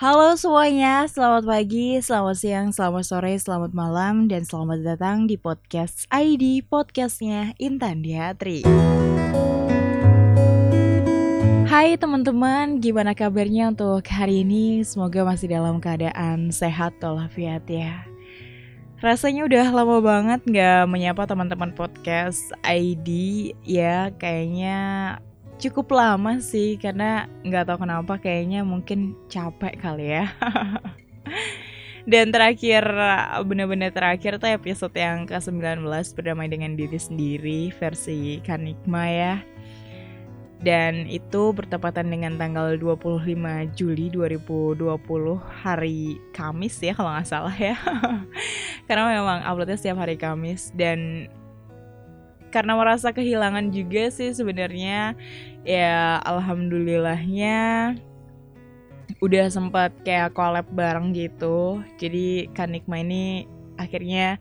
Halo semuanya, selamat pagi, selamat siang, selamat sore, selamat malam, dan selamat datang di podcast ID podcastnya Intan Diatri. Hai teman-teman, gimana kabarnya untuk hari ini? Semoga masih dalam keadaan sehat walafiat ya. Rasanya udah lama banget gak menyapa teman-teman podcast ID ya, kayaknya cukup lama sih karena nggak tahu kenapa kayaknya mungkin capek kali ya. Dan terakhir, bener-bener terakhir tuh episode yang ke-19 Berdamai dengan diri sendiri versi Kanikma ya. Dan itu bertepatan dengan tanggal 25 Juli 2020 hari Kamis ya kalau nggak salah ya. Karena memang uploadnya setiap hari Kamis. Dan karena merasa kehilangan juga sih sebenarnya. Ya alhamdulillahnya udah sempat kayak collab bareng gitu. Jadi Kanikma ini akhirnya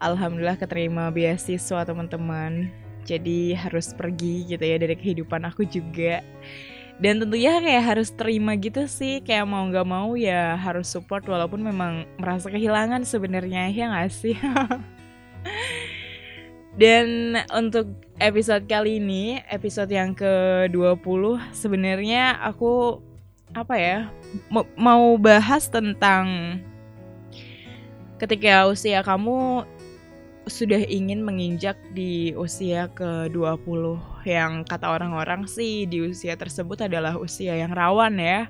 alhamdulillah keterima beasiswa teman-teman. Jadi harus pergi gitu ya dari kehidupan aku juga. Dan tentunya kayak harus terima gitu sih. Kayak mau nggak mau ya harus support walaupun memang merasa kehilangan sebenarnya ya nggak sih Dan untuk episode kali ini, episode yang ke-20 sebenarnya aku apa ya? Mau bahas tentang ketika usia kamu sudah ingin menginjak di usia ke-20 yang kata orang-orang sih di usia tersebut adalah usia yang rawan ya.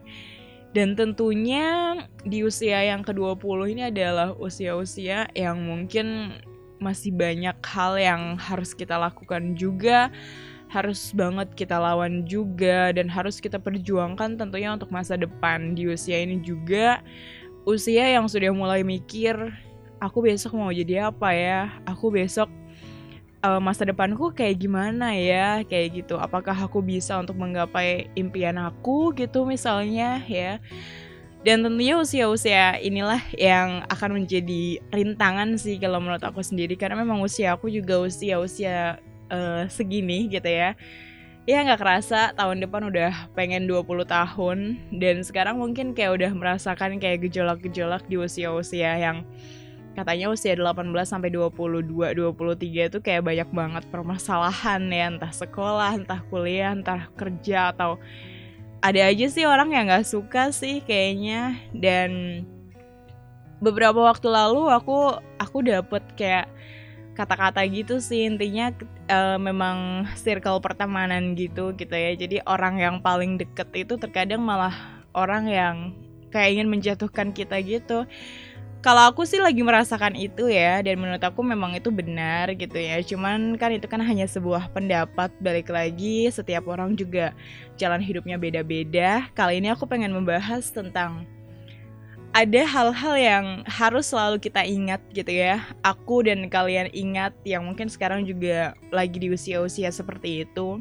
Dan tentunya di usia yang ke-20 ini adalah usia-usia yang mungkin masih banyak hal yang harus kita lakukan juga harus banget kita lawan juga dan harus kita perjuangkan tentunya untuk masa depan di usia ini juga. Usia yang sudah mulai mikir aku besok mau jadi apa ya? Aku besok uh, masa depanku kayak gimana ya? Kayak gitu. Apakah aku bisa untuk menggapai impian aku gitu misalnya ya dan tentunya usia-usia inilah yang akan menjadi rintangan sih kalau menurut aku sendiri. Karena memang usia aku juga usia-usia uh, segini gitu ya. Ya nggak kerasa tahun depan udah pengen 20 tahun. Dan sekarang mungkin kayak udah merasakan kayak gejolak-gejolak di usia-usia yang katanya usia 18 sampai 22, 23 itu kayak banyak banget permasalahan ya. Entah sekolah, entah kuliah, entah kerja atau ada aja sih orang yang nggak suka sih kayaknya. Dan beberapa waktu lalu aku aku dapet kayak kata-kata gitu sih. Intinya uh, memang circle pertemanan gitu gitu ya. Jadi orang yang paling deket itu terkadang malah orang yang kayak ingin menjatuhkan kita gitu kalau aku sih lagi merasakan itu ya dan menurut aku memang itu benar gitu ya. Cuman kan itu kan hanya sebuah pendapat balik lagi setiap orang juga jalan hidupnya beda-beda. Kali ini aku pengen membahas tentang ada hal-hal yang harus selalu kita ingat gitu ya. Aku dan kalian ingat yang mungkin sekarang juga lagi di usia-usia seperti itu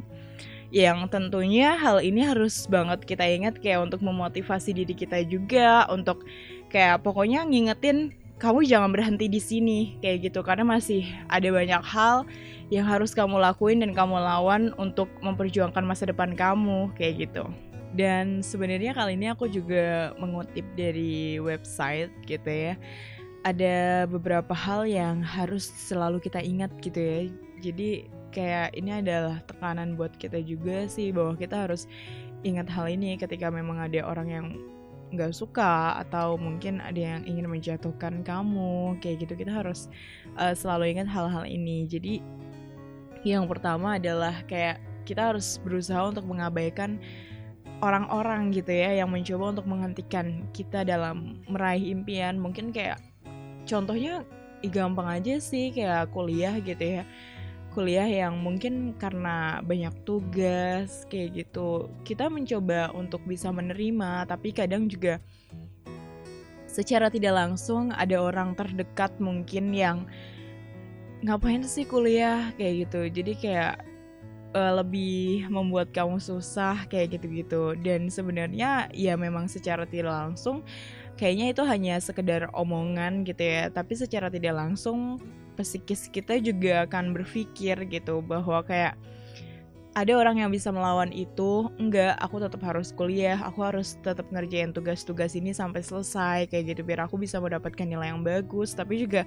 yang tentunya hal ini harus banget kita ingat kayak untuk memotivasi diri kita juga untuk kayak pokoknya ngingetin kamu jangan berhenti di sini kayak gitu karena masih ada banyak hal yang harus kamu lakuin dan kamu lawan untuk memperjuangkan masa depan kamu kayak gitu. Dan sebenarnya kali ini aku juga mengutip dari website gitu ya. Ada beberapa hal yang harus selalu kita ingat gitu ya. Jadi kayak ini adalah tekanan buat kita juga sih bahwa kita harus ingat hal ini ketika memang ada orang yang nggak suka atau mungkin ada yang ingin menjatuhkan kamu kayak gitu. Kita harus uh, selalu ingat hal-hal ini. Jadi yang pertama adalah kayak kita harus berusaha untuk mengabaikan orang-orang gitu ya yang mencoba untuk menghentikan kita dalam meraih impian. Mungkin kayak contohnya gampang aja sih kayak kuliah gitu ya kuliah yang mungkin karena banyak tugas kayak gitu. Kita mencoba untuk bisa menerima tapi kadang juga secara tidak langsung ada orang terdekat mungkin yang ngapain sih kuliah? kayak gitu. Jadi kayak uh, lebih membuat kamu susah kayak gitu-gitu. Dan sebenarnya ya memang secara tidak langsung kayaknya itu hanya sekedar omongan gitu ya. Tapi secara tidak langsung psikis kita juga akan berpikir gitu bahwa kayak ada orang yang bisa melawan itu enggak aku tetap harus kuliah aku harus tetap ngerjain tugas-tugas ini sampai selesai kayak gitu biar aku bisa mendapatkan nilai yang bagus. Tapi juga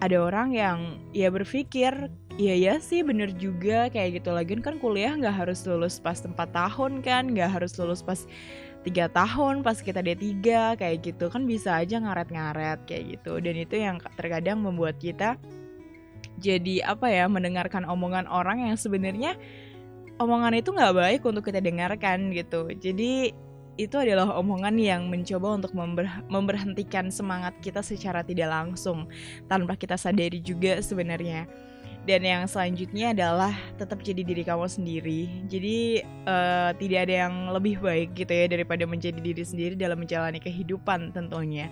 ada orang yang ya berpikir iya ya sih bener juga kayak gitu. Lagi kan kuliah nggak harus lulus pas tempat tahun kan nggak harus lulus pas tiga tahun pas kita D3 kayak gitu. Kan bisa aja ngaret-ngaret kayak gitu. Dan itu yang terkadang membuat kita jadi apa ya mendengarkan omongan orang yang sebenarnya omongan itu nggak baik untuk kita dengarkan gitu. Jadi itu adalah omongan yang mencoba untuk member memberhentikan semangat kita secara tidak langsung tanpa kita sadari juga sebenarnya. Dan yang selanjutnya adalah tetap jadi diri kamu sendiri. Jadi uh, tidak ada yang lebih baik gitu ya daripada menjadi diri sendiri dalam menjalani kehidupan tentunya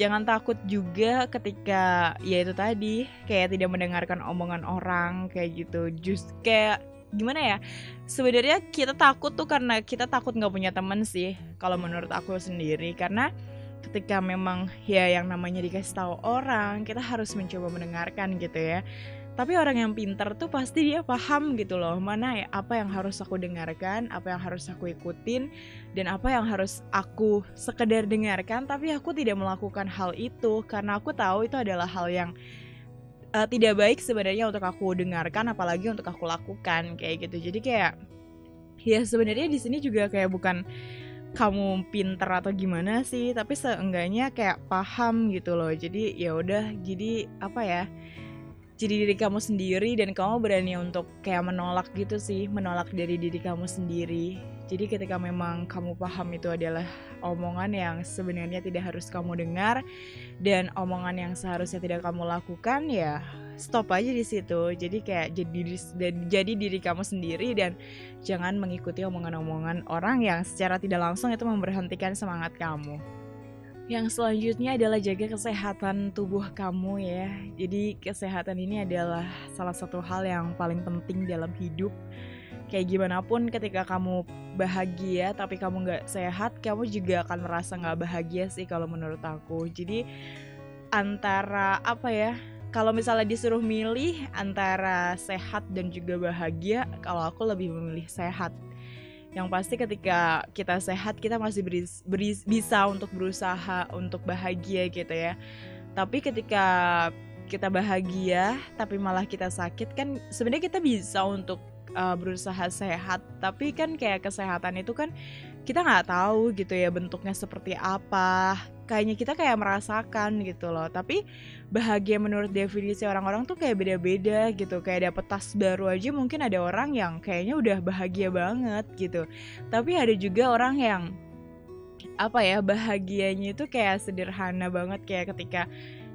jangan takut juga ketika ya itu tadi kayak tidak mendengarkan omongan orang kayak gitu. Just kayak gimana ya sebenarnya kita takut tuh karena kita takut nggak punya temen sih kalau menurut aku sendiri. Karena ketika memang ya yang namanya dikasih tahu orang kita harus mencoba mendengarkan gitu ya tapi orang yang pintar tuh pasti dia paham gitu loh mana ya apa yang harus aku dengarkan apa yang harus aku ikutin dan apa yang harus aku sekedar dengarkan tapi aku tidak melakukan hal itu. Karena aku tahu itu adalah hal yang uh, tidak baik sebenarnya untuk aku dengarkan apalagi untuk aku lakukan kayak gitu. Jadi kayak ya sebenarnya di sini juga kayak bukan kamu pinter atau gimana sih tapi seenggaknya kayak paham gitu loh. Jadi ya udah jadi apa ya jadi diri kamu sendiri dan kamu berani untuk kayak menolak gitu sih menolak dari diri kamu sendiri. Jadi ketika memang kamu paham itu adalah omongan yang sebenarnya tidak harus kamu dengar dan omongan yang seharusnya tidak kamu lakukan ya stop aja di situ. Jadi kayak jadi diri, jadi diri kamu sendiri dan jangan mengikuti omongan-omongan orang yang secara tidak langsung itu memberhentikan semangat kamu yang selanjutnya adalah jaga kesehatan tubuh kamu ya. Jadi kesehatan ini adalah salah satu hal yang paling penting dalam hidup. Kayak gimana pun ketika kamu bahagia tapi kamu nggak sehat, kamu juga akan merasa nggak bahagia sih kalau menurut aku. Jadi antara apa ya? Kalau misalnya disuruh milih antara sehat dan juga bahagia, kalau aku lebih memilih sehat yang pasti ketika kita sehat kita masih beris, beris, bisa untuk berusaha untuk bahagia gitu ya. Tapi ketika kita bahagia tapi malah kita sakit kan sebenarnya kita bisa untuk uh, berusaha sehat. Tapi kan kayak kesehatan itu kan kita nggak tahu gitu ya bentuknya seperti apa. Kayaknya kita kayak merasakan gitu loh. Tapi bahagia menurut definisi orang-orang tuh kayak beda-beda gitu. Kayak dapet tas baru aja mungkin ada orang yang kayaknya udah bahagia banget gitu. Tapi ada juga orang yang apa ya bahagianya itu kayak sederhana banget. Kayak ketika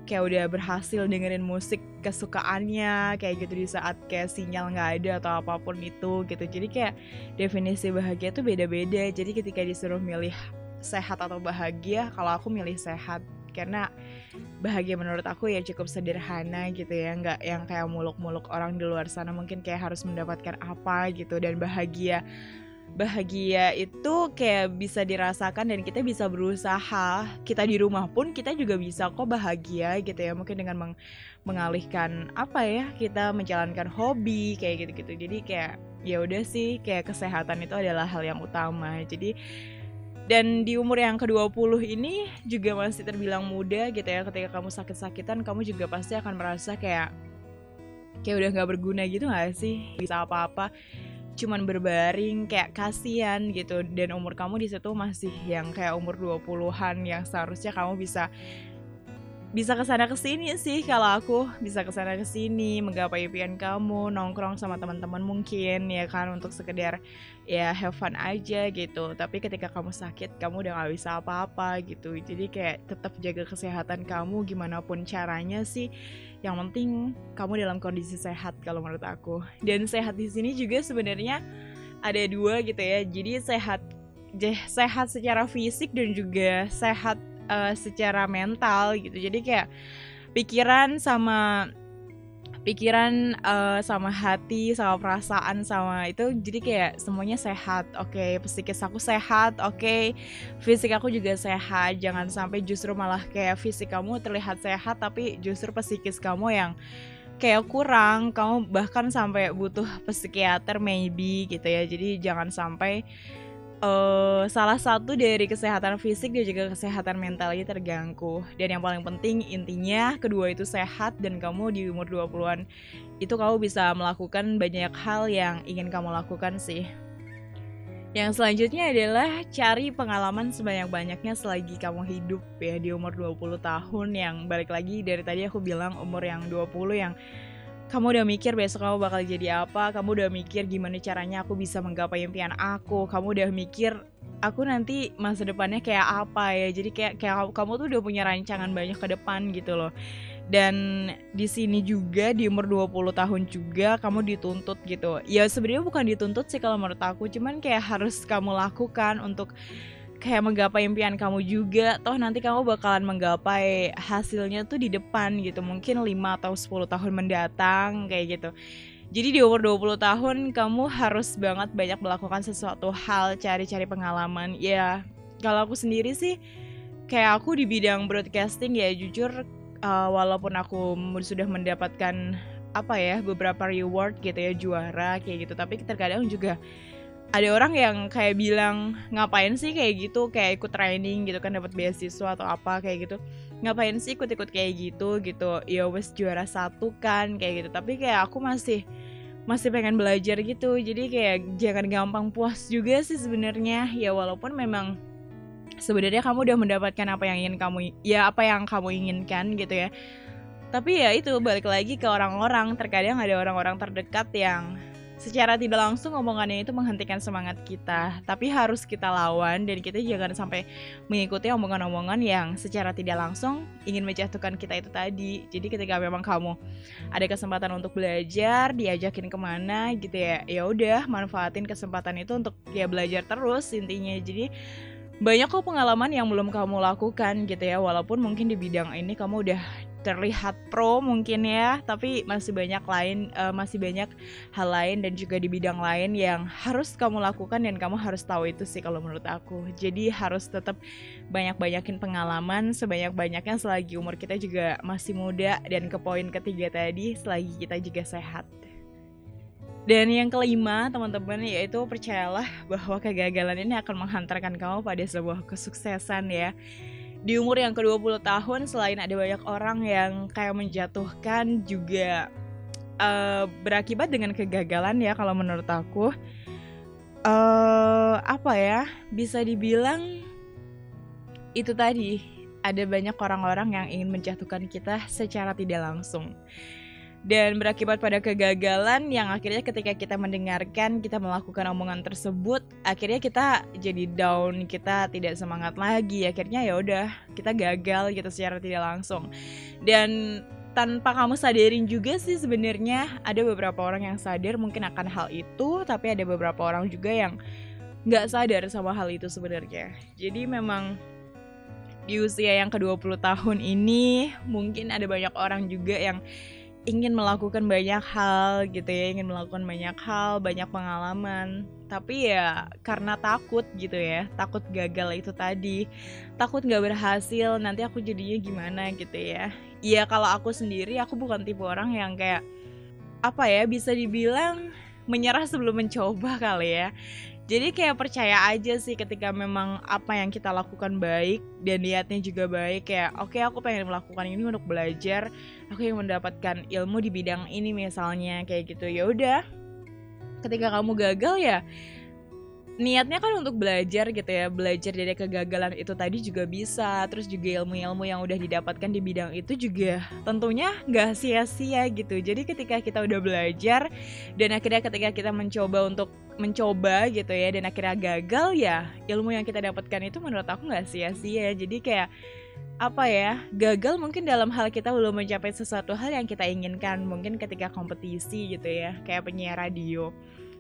kayak udah berhasil dengerin musik kesukaannya kayak gitu di saat kayak sinyal nggak ada atau apa pun itu gitu. Jadi kayak definisi bahagia tuh beda-beda. Jadi ketika disuruh milih sehat atau bahagia kalau aku milih sehat. Karena bahagia menurut aku ya cukup sederhana gitu ya. Nggak yang kayak muluk-muluk orang di luar sana mungkin kayak harus mendapatkan apa gitu. Dan bahagia bahagia itu kayak bisa dirasakan dan kita bisa berusaha. Kita di rumah pun kita juga bisa kok bahagia gitu ya. Mungkin dengan meng mengalihkan apa ya kita menjalankan hobi kayak gitu-gitu. Jadi kayak ya udah sih kayak kesehatan itu adalah hal yang utama. Jadi dan di umur yang ke-20 ini juga masih terbilang muda gitu ya. Ketika kamu sakit-sakitan kamu juga pasti akan merasa kayak kayak udah nggak berguna gitu gak sih? Bisa apa-apa cuman berbaring kayak kasihan gitu. Dan umur kamu di situ masih yang kayak umur 20-an yang seharusnya kamu bisa bisa ke sana ke sini sih kalau aku. Bisa ke sana ke sini menggapai impian kamu nongkrong sama teman-teman mungkin ya kan untuk sekedar ya have fun aja gitu. Tapi ketika kamu sakit kamu udah gak bisa apa-apa gitu. Jadi kayak tetap jaga kesehatan kamu gimana pun caranya sih. Yang penting kamu dalam kondisi sehat kalau menurut aku. Dan sehat di sini juga sebenarnya ada dua gitu ya. Jadi sehat sehat secara fisik dan juga sehat uh, secara mental gitu. Jadi kayak pikiran sama pikiran uh, sama hati sama perasaan sama itu jadi kayak semuanya sehat. Oke okay, psikis aku sehat oke. Okay, fisik aku juga sehat. Jangan sampai justru malah kayak fisik kamu terlihat sehat tapi justru psikis kamu yang kayak kurang. Kamu bahkan sampai butuh psikiater maybe gitu ya. Jadi jangan sampai uh, salah satu dari kesehatan fisik dan juga kesehatan mentalnya terganggu. Dan yang paling penting intinya kedua itu sehat dan kamu di umur 20-an itu kamu bisa melakukan banyak hal yang ingin kamu lakukan sih. Yang selanjutnya adalah cari pengalaman sebanyak-banyaknya selagi kamu hidup ya di umur 20 tahun yang balik lagi dari tadi aku bilang umur yang 20 yang kamu udah mikir besok kamu bakal jadi apa, kamu udah mikir gimana caranya aku bisa menggapai impian aku, kamu udah mikir aku nanti masa depannya kayak apa ya. Jadi kayak kayak kamu tuh udah punya rancangan banyak ke depan gitu loh dan di sini juga di umur 20 tahun juga kamu dituntut gitu ya sebenarnya bukan dituntut sih kalau menurut aku cuman kayak harus kamu lakukan untuk kayak menggapai impian kamu juga toh nanti kamu bakalan menggapai hasilnya tuh di depan gitu mungkin 5 atau 10 tahun mendatang kayak gitu. Jadi di umur 20 tahun kamu harus banget banyak melakukan sesuatu hal cari-cari pengalaman. Ya kalau aku sendiri sih kayak aku di bidang broadcasting ya jujur uh, walaupun aku sudah mendapatkan apa ya beberapa reward gitu ya juara kayak gitu. Tapi terkadang juga ada orang yang kayak bilang ngapain sih kayak gitu? Kayak ikut training gitu kan dapat beasiswa atau apa kayak gitu. Ngapain sih ikut-ikut kayak gitu? gitu. Ya wes juara satu kan kayak gitu. Tapi kayak aku masih masih pengen belajar gitu. Jadi kayak jangan gampang puas juga sih sebenarnya. Ya walaupun memang sebenarnya kamu udah mendapatkan apa yang ingin kamu ya apa yang kamu inginkan gitu ya. Tapi ya itu balik lagi ke orang-orang. Terkadang ada orang-orang terdekat yang secara tidak langsung omongannya itu menghentikan semangat kita. Tapi harus kita lawan dan kita jangan sampai mengikuti omongan-omongan yang secara tidak langsung ingin menjatuhkan kita itu tadi. Jadi ketika memang kamu ada kesempatan untuk belajar diajakin ke mana gitu ya ya udah manfaatin kesempatan itu untuk ya belajar terus intinya. Jadi banyak kok pengalaman yang belum kamu lakukan gitu ya. Walaupun mungkin di bidang ini kamu udah terlihat pro mungkin ya tapi masih banyak lain uh, masih banyak hal lain dan juga di bidang lain yang harus kamu lakukan dan kamu harus tahu itu sih kalau menurut aku jadi harus tetap banyak-banyakin pengalaman sebanyak-banyaknya selagi umur kita juga masih muda dan ke poin ketiga tadi selagi kita juga sehat dan yang kelima, teman-teman, yaitu percayalah bahwa kegagalan ini akan menghantarkan kamu pada sebuah kesuksesan ya. Di umur yang ke-20 tahun, selain ada banyak orang yang kayak menjatuhkan juga uh, berakibat dengan kegagalan ya kalau menurut aku. Uh, apa ya, bisa dibilang itu tadi, ada banyak orang-orang yang ingin menjatuhkan kita secara tidak langsung dan berakibat pada kegagalan yang akhirnya ketika kita mendengarkan kita melakukan omongan tersebut akhirnya kita jadi down kita tidak semangat lagi. Akhirnya ya udah kita gagal gitu secara tidak langsung. Dan tanpa kamu sadarin juga sih sebenarnya ada beberapa orang yang sadar mungkin akan hal itu tapi ada beberapa orang juga yang nggak sadar sama hal itu sebenarnya. Jadi memang di usia yang ke-20 tahun ini mungkin ada banyak orang juga yang ingin melakukan banyak hal gitu ya ingin melakukan banyak hal banyak pengalaman. Tapi ya karena takut gitu ya takut gagal itu tadi. Takut nggak berhasil nanti aku jadinya gimana gitu ya. Iya kalau aku sendiri aku bukan tipe orang yang kayak apa ya bisa dibilang menyerah sebelum mencoba kali ya jadi kayak percaya aja sih ketika memang apa yang kita lakukan baik dan niatnya juga baik kayak oke okay, aku pengen melakukan ini untuk belajar aku yang mendapatkan ilmu di bidang ini misalnya kayak gitu. Ya udah ketika kamu gagal ya niatnya kan untuk belajar gitu ya belajar dari kegagalan itu tadi juga bisa terus juga ilmu-ilmu yang udah didapatkan di bidang itu juga tentunya nggak sia-sia gitu. Jadi ketika kita udah belajar dan akhirnya ketika kita mencoba untuk mencoba gitu ya dan akhirnya gagal ya ilmu yang kita dapatkan itu menurut aku nggak sia-sia jadi kayak apa ya gagal mungkin dalam hal kita belum mencapai sesuatu hal yang kita inginkan mungkin ketika kompetisi gitu ya kayak penyiar radio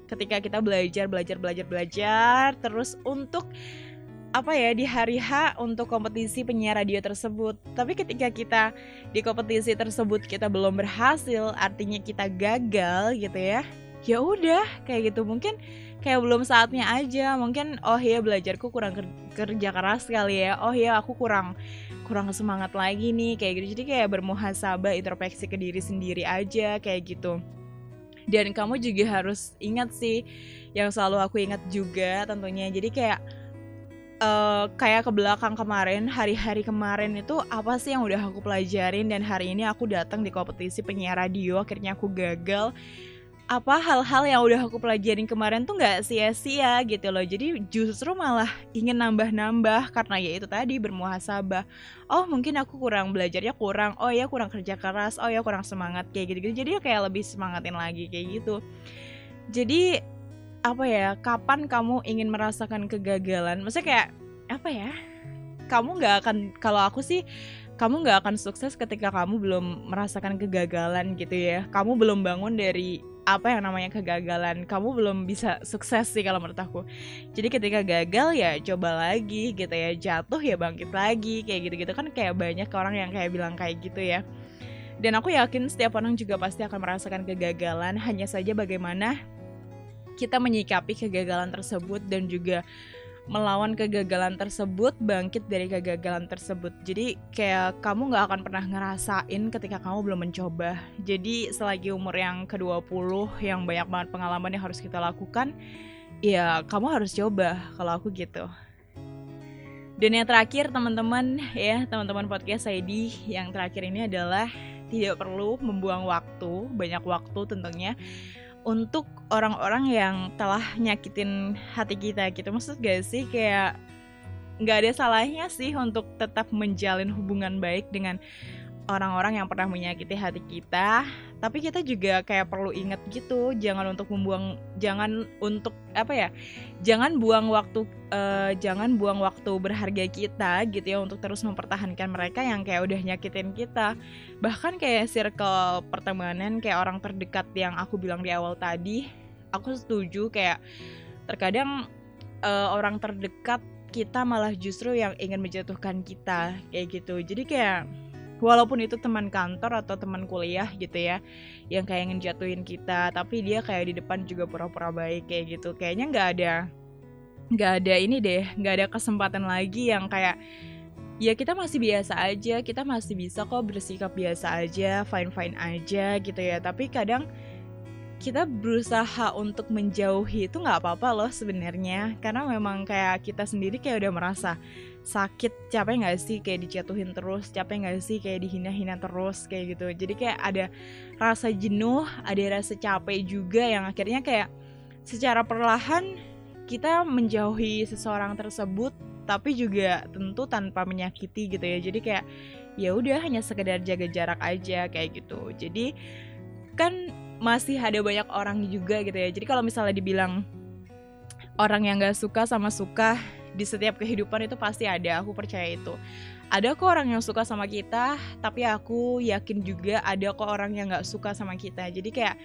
ketika kita belajar belajar belajar belajar terus untuk apa ya di hari H untuk kompetisi penyiar radio tersebut. Tapi ketika kita di kompetisi tersebut kita belum berhasil, artinya kita gagal gitu ya. Ya udah kayak gitu. Mungkin kayak belum saatnya aja. Mungkin oh ya belajarku kurang kerja keras kali ya. Oh ya aku kurang kurang semangat lagi nih kayak gitu. Jadi kayak bermuhasabah introspeksi ke diri sendiri aja kayak gitu. Dan kamu juga harus ingat sih yang selalu aku ingat juga tentunya. Jadi kayak uh, kayak ke belakang kemarin hari-hari kemarin itu apa sih yang udah aku pelajarin? Dan hari ini aku datang di kompetisi penyiar radio akhirnya aku gagal apa hal-hal yang udah aku pelajarin kemarin tuh nggak sia-sia gitu loh. Jadi justru malah ingin nambah-nambah karena ya itu tadi bermuhasabah. Oh mungkin aku kurang belajarnya kurang oh ya kurang kerja keras oh ya kurang semangat kayak gitu-gitu. Jadi ya kayak lebih semangatin lagi kayak gitu. Jadi apa ya kapan kamu ingin merasakan kegagalan? Maksudnya kayak apa ya? Kamu nggak akan kalau aku sih kamu nggak akan sukses ketika kamu belum merasakan kegagalan gitu ya. Kamu belum bangun dari apa yang namanya kegagalan. Kamu belum bisa sukses sih kalau menurut aku. Jadi ketika gagal ya coba lagi gitu ya. Jatuh ya bangkit lagi kayak gitu-gitu. Kan kayak banyak orang yang kayak bilang kayak gitu ya. Dan aku yakin setiap orang juga pasti akan merasakan kegagalan. Hanya saja bagaimana kita menyikapi kegagalan tersebut dan juga melawan kegagalan tersebut, bangkit dari kegagalan tersebut. Jadi kayak kamu gak akan pernah ngerasain ketika kamu belum mencoba. Jadi selagi umur yang ke-20 yang banyak banget pengalaman yang harus kita lakukan, ya kamu harus coba kalau aku gitu. Dan yang terakhir teman-teman ya, teman-teman podcast ID yang terakhir ini adalah tidak perlu membuang waktu, banyak waktu tentunya untuk orang-orang yang telah nyakitin hati kita gitu. Maksud gak sih? Kayak nggak ada salahnya sih untuk tetap menjalin hubungan baik dengan orang-orang yang pernah menyakiti hati kita tapi kita juga kayak perlu ingat gitu jangan untuk membuang jangan untuk apa ya jangan buang waktu uh, jangan buang waktu berharga kita gitu ya untuk terus mempertahankan mereka yang kayak udah nyakitin kita. Bahkan kayak circle pertemanan kayak orang terdekat yang aku bilang di awal tadi aku setuju kayak terkadang uh, orang terdekat kita malah justru yang ingin menjatuhkan kita kayak gitu. Jadi kayak walaupun itu teman kantor atau teman kuliah gitu ya yang kayak ingin jatuhin kita tapi dia kayak di depan juga pura-pura baik kayak gitu. Kayaknya nggak ada nggak ada ini deh nggak ada kesempatan lagi yang kayak ya kita masih biasa aja kita masih bisa kok bersikap biasa aja fine fine aja gitu ya. Tapi kadang kita berusaha untuk menjauhi itu nggak apa-apa loh sebenarnya. Karena memang kayak kita sendiri kayak udah merasa sakit capek nggak sih kayak dijatuhin terus capek nggak sih kayak dihina-hina terus kayak gitu. Jadi kayak ada rasa jenuh ada rasa capek juga yang akhirnya kayak secara perlahan kita menjauhi seseorang tersebut tapi juga tentu tanpa menyakiti gitu ya. Jadi kayak ya udah hanya sekedar jaga jarak aja kayak gitu. Jadi kan masih ada banyak orang juga gitu ya. Jadi kalau misalnya dibilang orang yang gak suka sama suka di setiap kehidupan itu pasti ada aku percaya itu ada kok orang yang suka sama kita tapi aku yakin juga ada kok orang yang nggak suka sama kita. Jadi kayak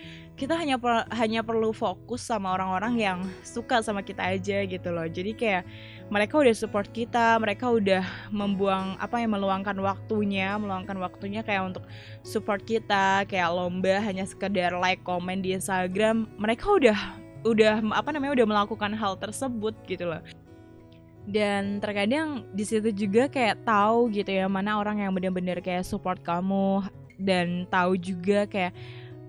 kita hanya per, hanya perlu fokus sama orang-orang yang suka sama kita aja gitu loh. Jadi kayak mereka udah support kita mereka udah membuang apa yang meluangkan waktunya meluangkan waktunya kayak untuk support kita kayak lomba hanya sekedar like komen di Instagram. Mereka udah udah apa namanya udah melakukan hal tersebut gitu loh dan terkadang di situ juga kayak tahu gitu ya mana orang yang benar-benar kayak support kamu dan tahu juga kayak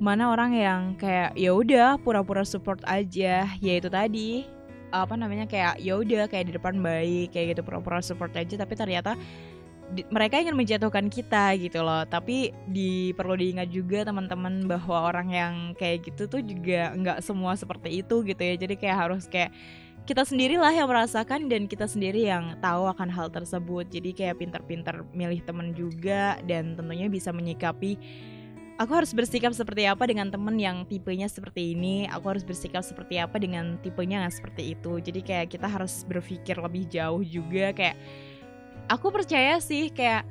mana orang yang kayak ya udah pura-pura support aja. Ya itu tadi apa namanya kayak ya udah kayak di depan baik kayak gitu pura-pura support aja. Tapi ternyata di, mereka ingin menjatuhkan kita gitu loh. Tapi di perlu diingat juga teman-teman bahwa orang yang kayak gitu tuh juga nggak semua seperti itu gitu ya. Jadi kayak harus kayak kita sendirilah yang merasakan dan kita sendiri yang tahu akan hal tersebut. Jadi kayak pinter-pinter milih temen juga dan tentunya bisa menyikapi aku harus bersikap seperti apa dengan temen yang tipenya seperti ini, aku harus bersikap seperti apa dengan tipenya yang seperti itu. Jadi kayak kita harus berpikir lebih jauh juga kayak aku percaya sih kayak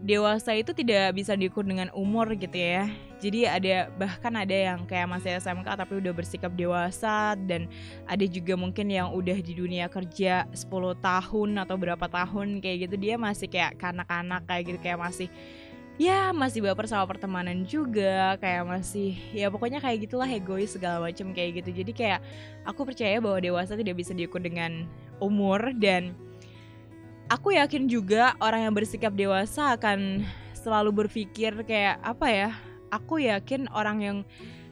dewasa itu tidak bisa diukur dengan umur gitu ya. Jadi ada bahkan ada yang kayak masih SMK tapi udah bersikap dewasa dan ada juga mungkin yang udah di dunia kerja 10 tahun atau berapa tahun kayak gitu dia masih kayak kanak-kanak kayak gitu kayak masih ya masih baper sama pertemanan juga kayak masih ya pokoknya kayak gitulah egois segala macam kayak gitu jadi kayak aku percaya bahwa dewasa tidak bisa diukur dengan umur dan aku yakin juga orang yang bersikap dewasa akan selalu berpikir kayak apa ya aku yakin orang yang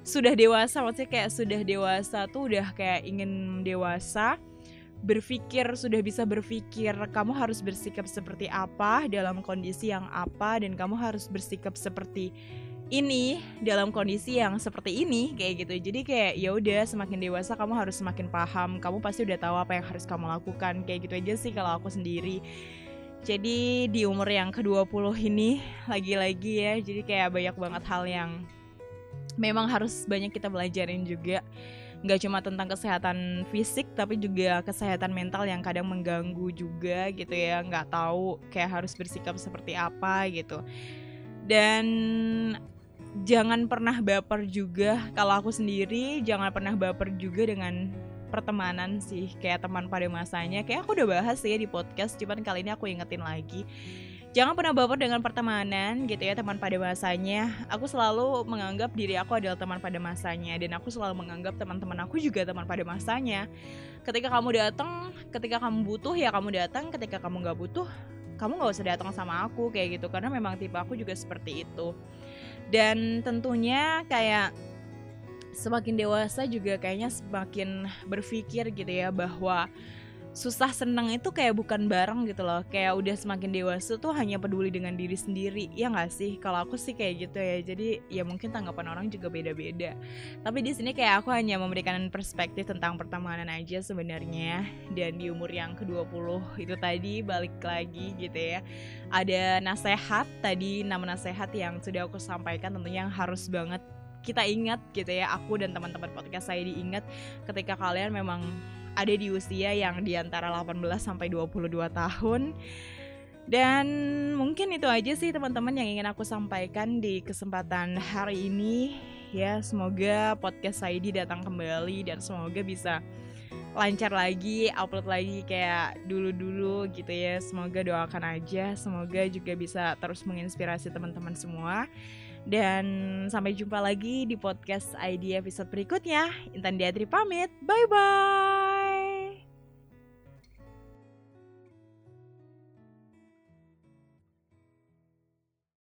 sudah dewasa maksudnya kayak sudah dewasa tuh udah kayak ingin dewasa berpikir sudah bisa berpikir kamu harus bersikap seperti apa dalam kondisi yang apa dan kamu harus bersikap seperti ini dalam kondisi yang seperti ini kayak gitu. Jadi kayak ya udah semakin dewasa kamu harus semakin paham. Kamu pasti udah tahu apa yang harus kamu lakukan kayak gitu aja sih kalau aku sendiri. Jadi di umur yang ke-20 ini lagi-lagi ya jadi kayak banyak banget hal yang memang harus banyak kita belajarin juga. Nggak cuma tentang kesehatan fisik tapi juga kesehatan mental yang kadang mengganggu juga gitu ya. Nggak tahu kayak harus bersikap seperti apa gitu. Dan jangan pernah baper juga kalau aku sendiri jangan pernah baper juga dengan pertemanan sih kayak teman pada masanya kayak aku udah bahas sih ya di podcast cuman kali ini aku ingetin lagi Jangan pernah baper dengan pertemanan gitu ya teman pada masanya. Aku selalu menganggap diri aku adalah teman pada masanya dan aku selalu menganggap teman-teman aku juga teman pada masanya. Ketika kamu datang, ketika kamu butuh ya kamu datang. Ketika kamu nggak butuh, kamu nggak usah datang sama aku kayak gitu karena memang tipe aku juga seperti itu. Dan tentunya kayak semakin dewasa juga kayaknya semakin berpikir gitu ya bahwa susah seneng itu kayak bukan bareng gitu loh. Kayak udah semakin dewasa tuh hanya peduli dengan diri sendiri ya nggak sih? Kalau aku sih kayak gitu ya. Jadi ya mungkin tanggapan orang juga beda-beda. Tapi di sini kayak aku hanya memberikan perspektif tentang pertemanan aja sebenarnya dan di umur yang ke-20 itu tadi balik lagi gitu ya. Ada nasehat tadi nama nasehat yang sudah aku sampaikan tentunya yang harus banget kita ingat gitu ya. Aku dan teman-teman podcast saya diingat ketika kalian memang ada di usia yang di antara 18 sampai 22 tahun. Dan mungkin itu aja sih teman-teman yang ingin aku sampaikan di kesempatan hari ini. Ya, semoga podcast Saidi datang kembali dan semoga bisa lancar lagi, upload lagi kayak dulu-dulu gitu ya. Semoga doakan aja, semoga juga bisa terus menginspirasi teman-teman semua. Dan sampai jumpa lagi di podcast ID episode berikutnya. Intan Diatri pamit. Bye-bye.